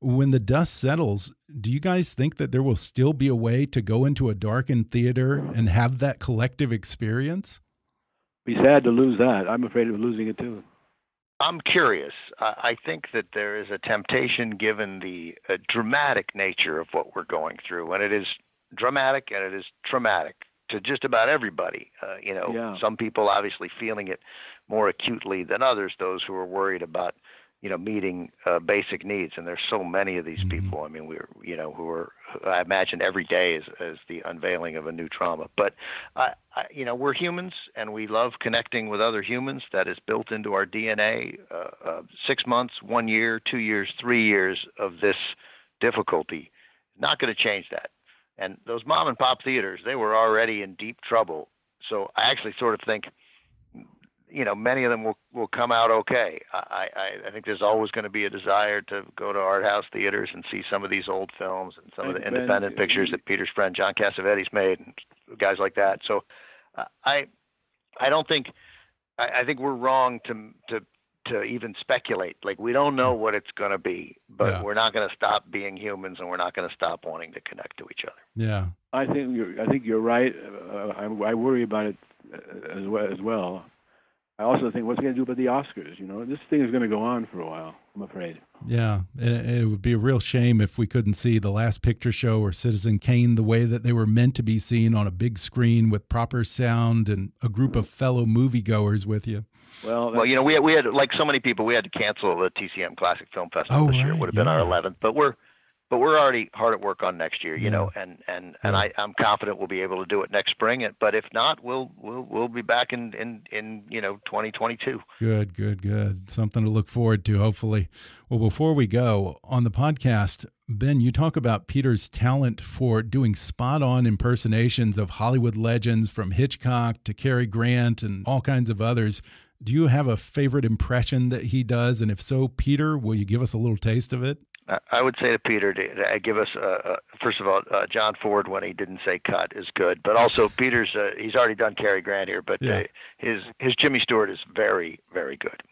when the dust settles, do you guys think that there will still be a way to go into a darkened theater and have that collective experience? Be sad to lose that. I'm afraid of losing it too. I'm curious. I I think that there is a temptation, given the uh, dramatic nature of what we're going through, and it is dramatic and it is traumatic to just about everybody. Uh, you know, Yeah. some people obviously feeling it more acutely than others. Those who are worried about, you know, meeting uh, basic needs. And there's so many of these Mhm. people. I mean, we're, you know, who are, I imagine every day is, is the unveiling of a new trauma. But, I, I, you know, we're humans and we love connecting with other humans. That is built into our DNA. Uh, uh, six months, one year, two years, three years of this difficulty, not going to change that. And those mom and pop theaters, they were already in deep trouble. So I actually sort of think you know, many of them will, will come out okay. I, I, I think there's always going to be a desire to go to art house theaters and see some of these old films and some of the independent and- pictures that Peter's friend John Cassavetes made and guys like that. So uh, I I don't think I, I think we're wrong to to to even speculate. Like we don't know what it's going to be, but Yeah. we're not going to stop being humans and we're not going to stop wanting to connect to each other. Yeah. I think you're. I think you're right. Uh, I, I worry about it uh, as well. As well. I also think what's going to do about the Oscars? You know, this thing is going to go on for a while. I'm afraid. Yeah, it, it would be a real shame if we couldn't see the Last Picture Show or Citizen Kane the way that they were meant to be seen on a big screen with proper sound and a group of fellow moviegoers with you. Well, Well, you know, we had, we had like so many people, we had to cancel the TCM Classic Film Festival Oh, this year. It would have been our 11th, but we're but we're already hard at work on next year, you Yeah. know, and and and I I'm confident we'll be able to do it next spring. But if not, we'll we'll we'll be back in in in you know 2022. Good, good, good. Something to look forward to, hopefully. Well, before we go on the podcast, Ben, you talk about Peter's talent for doing spot on impersonations of Hollywood legends from Hitchcock to Cary Grant and all kinds of others. Do you have a favorite impression that he does? And if so, Peter, will you give us a little taste of it? I- I would say to Peter to, to give us, uh, uh, first of all, uh, John Ford when he didn't say cut is good, but also Peter's. Uh, he's already done Cary Grant here, but Yeah. uh, his his Jimmy Stewart is very very good.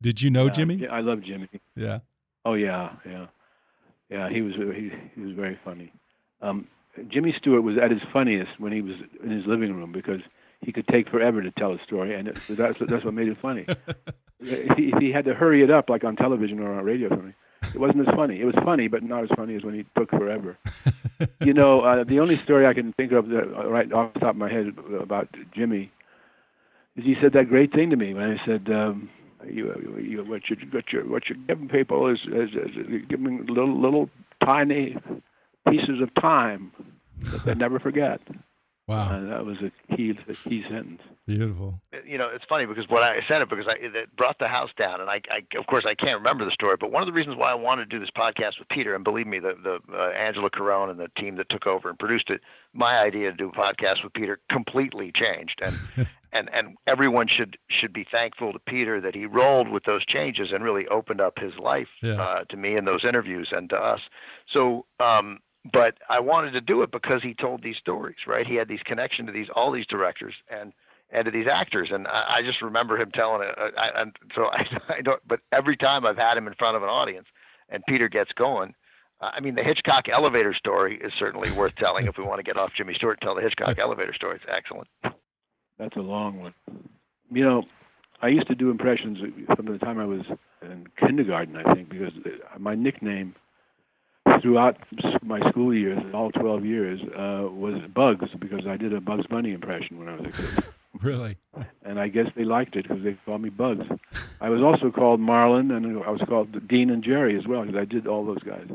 Did you know yeah, Jimmy? yeah, I love Jimmy. Yeah. Oh yeah, yeah, yeah. He was he, he was very funny. Um, Jimmy Stewart was at his funniest when he was in his living room because he could take forever to tell a story, and it, that's that's what made it funny. if, he, if he had to hurry it up like on television or on radio or something, it wasn't as funny. It was funny, but not as funny as when he took forever. you know, uh, the only story I can think of that, uh, right off the top of my head about Jimmy is he said that great thing to me when I said, um, you, you, what you what you what you're giving people is, is, is giving little little tiny pieces of time that they never forget. Wow. And that was a key a key sentence. Beautiful. you know, it's funny because what I said it because I it brought the house down, and I, I of course I can't remember the story, but one of the reasons why I wanted to do this podcast with Peter, and believe me, the the uh, Angela Carone and the team that took over and produced it, my idea to do a podcast with Peter completely changed, and and and everyone should should be thankful to Peter that he rolled with those changes and really opened up his life Yeah. uh, to me in those interviews and to us. So. um but I wanted to do it because he told these stories, right? He had these connection to these all these directors and and to these actors, and I, I just remember him telling it. Uh, I, and so I, I don't. But every time I've had him in front of an audience, and Peter gets going. Uh, I mean, the Hitchcock elevator story is certainly worth telling. if we want to get off Jimmy Stewart, and tell the Hitchcock elevator story. It's excellent. That's a long one. You know, I used to do impressions from the time I was in kindergarten, I think, because my nickname throughout my school years, all 12 years, uh, was Bugs, because I did a Bugs Bunny impression when I was a kid. Really? And I guess they liked it because they called me Bugs. I was also called Marlon, and I was called Dean and Jerry as well because I did all those guys.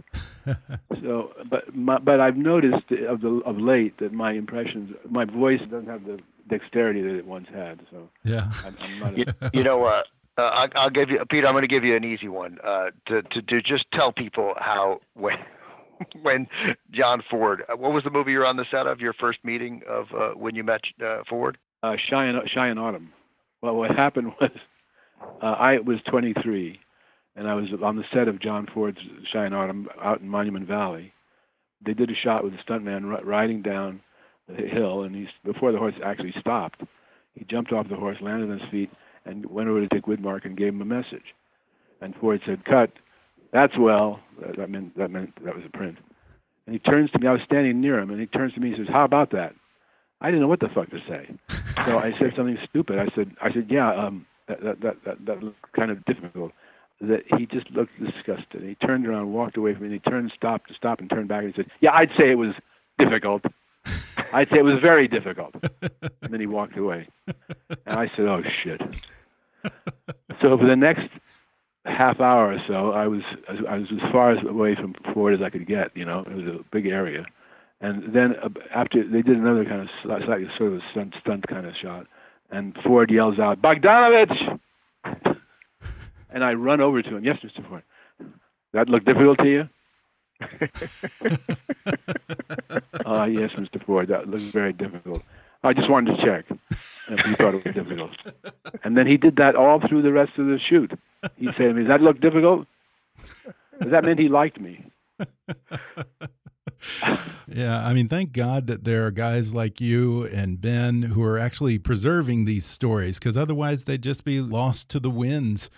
so, but my, but I've noticed of the of late that my impressions, my voice doesn't have the dexterity that it once had. So Yeah. I'm, I'm not. You, A, you know, uh, uh, I, I'll give you, Peter. I'm going to give you an easy one uh, to, to to just tell people how when when John Ford. Uh, what was the movie you were on the set of? Your first meeting of uh, when you met uh, Ford? uh, Cheyenne Autumn. Well, what happened was uh, I was 23, and I was on the set of John Ford's in Autumn out in Monument Valley. They did a shot with a stuntman ri- riding down the hill, and he's before the horse actually stopped. He jumped off the horse, landed on his feet, and went over to Dick Widmark and gave him a message. And Ford said, "Cut." That's well. That meant that meant that was a print. And he turns to me. I was standing near him, and he turns to me and says, "How about that?" I didn't know what the fuck to say. So I said something stupid. I said, I said, yeah, um, that that that that, that looked kind of difficult. That he just looked disgusted. He turned around, walked away from me, and he turned, stopped, stopped, and turned back, and he said, yeah, I'd say it was difficult. I'd say it was very difficult. And then he walked away, and I said, oh shit. So for the next half hour or so, I was I was as far away from Ford as I could get. You know, it was a big area, and then uh, after they did another kind of sort of a stunt stunt kind of shot, and Ford yells out, "Bogdanovich!" and I run over to him. Yes, Mr. Ford. That look difficult to you? Ah, uh, yes, Mr. Ford. That looks very difficult. I just wanted to check if you thought it was difficult. And then he did that all through the rest of the shoot. He said to me, Does that look difficult? Does that mean he liked me? yeah, I mean, thank God that there are guys like you and Ben who are actually preserving these stories because otherwise they'd just be lost to the winds.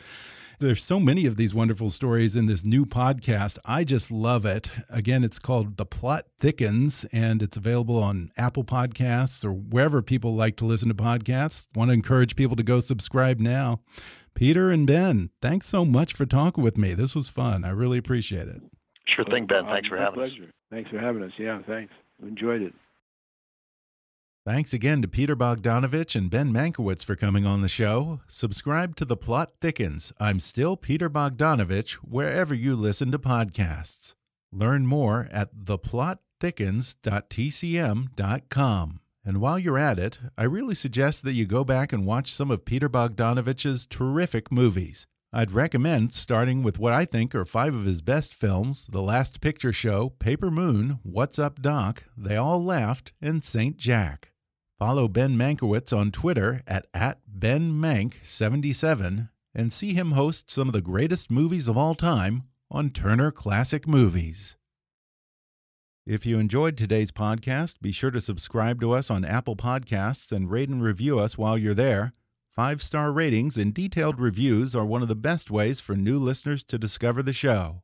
There's so many of these wonderful stories in this new podcast. I just love it. Again, it's called The Plot Thickens, and it's available on Apple Podcasts or wherever people like to listen to podcasts. Want to encourage people to go subscribe now. Peter and Ben, thanks so much for talking with me. This was fun. I really appreciate it. Sure thing, Ben. Thanks for having pleasure. us. Thanks for having us. Yeah, thanks. Enjoyed it. Thanks again to Peter Bogdanovich and Ben Mankiewicz for coming on the show. Subscribe to The Plot Thickens. I'm still Peter Bogdanovich wherever you listen to podcasts. Learn more at theplotthickens.tcm.com. And while you're at it, I really suggest that you go back and watch some of Peter Bogdanovich's terrific movies. I'd recommend starting with what I think are five of his best films The Last Picture Show, Paper Moon, What's Up Doc, They All Laughed, and St. Jack. Follow Ben Mankiewicz on Twitter at, at BenMank77 and see him host some of the greatest movies of all time on Turner Classic Movies. If you enjoyed today's podcast, be sure to subscribe to us on Apple Podcasts and rate and review us while you're there. Five star ratings and detailed reviews are one of the best ways for new listeners to discover the show.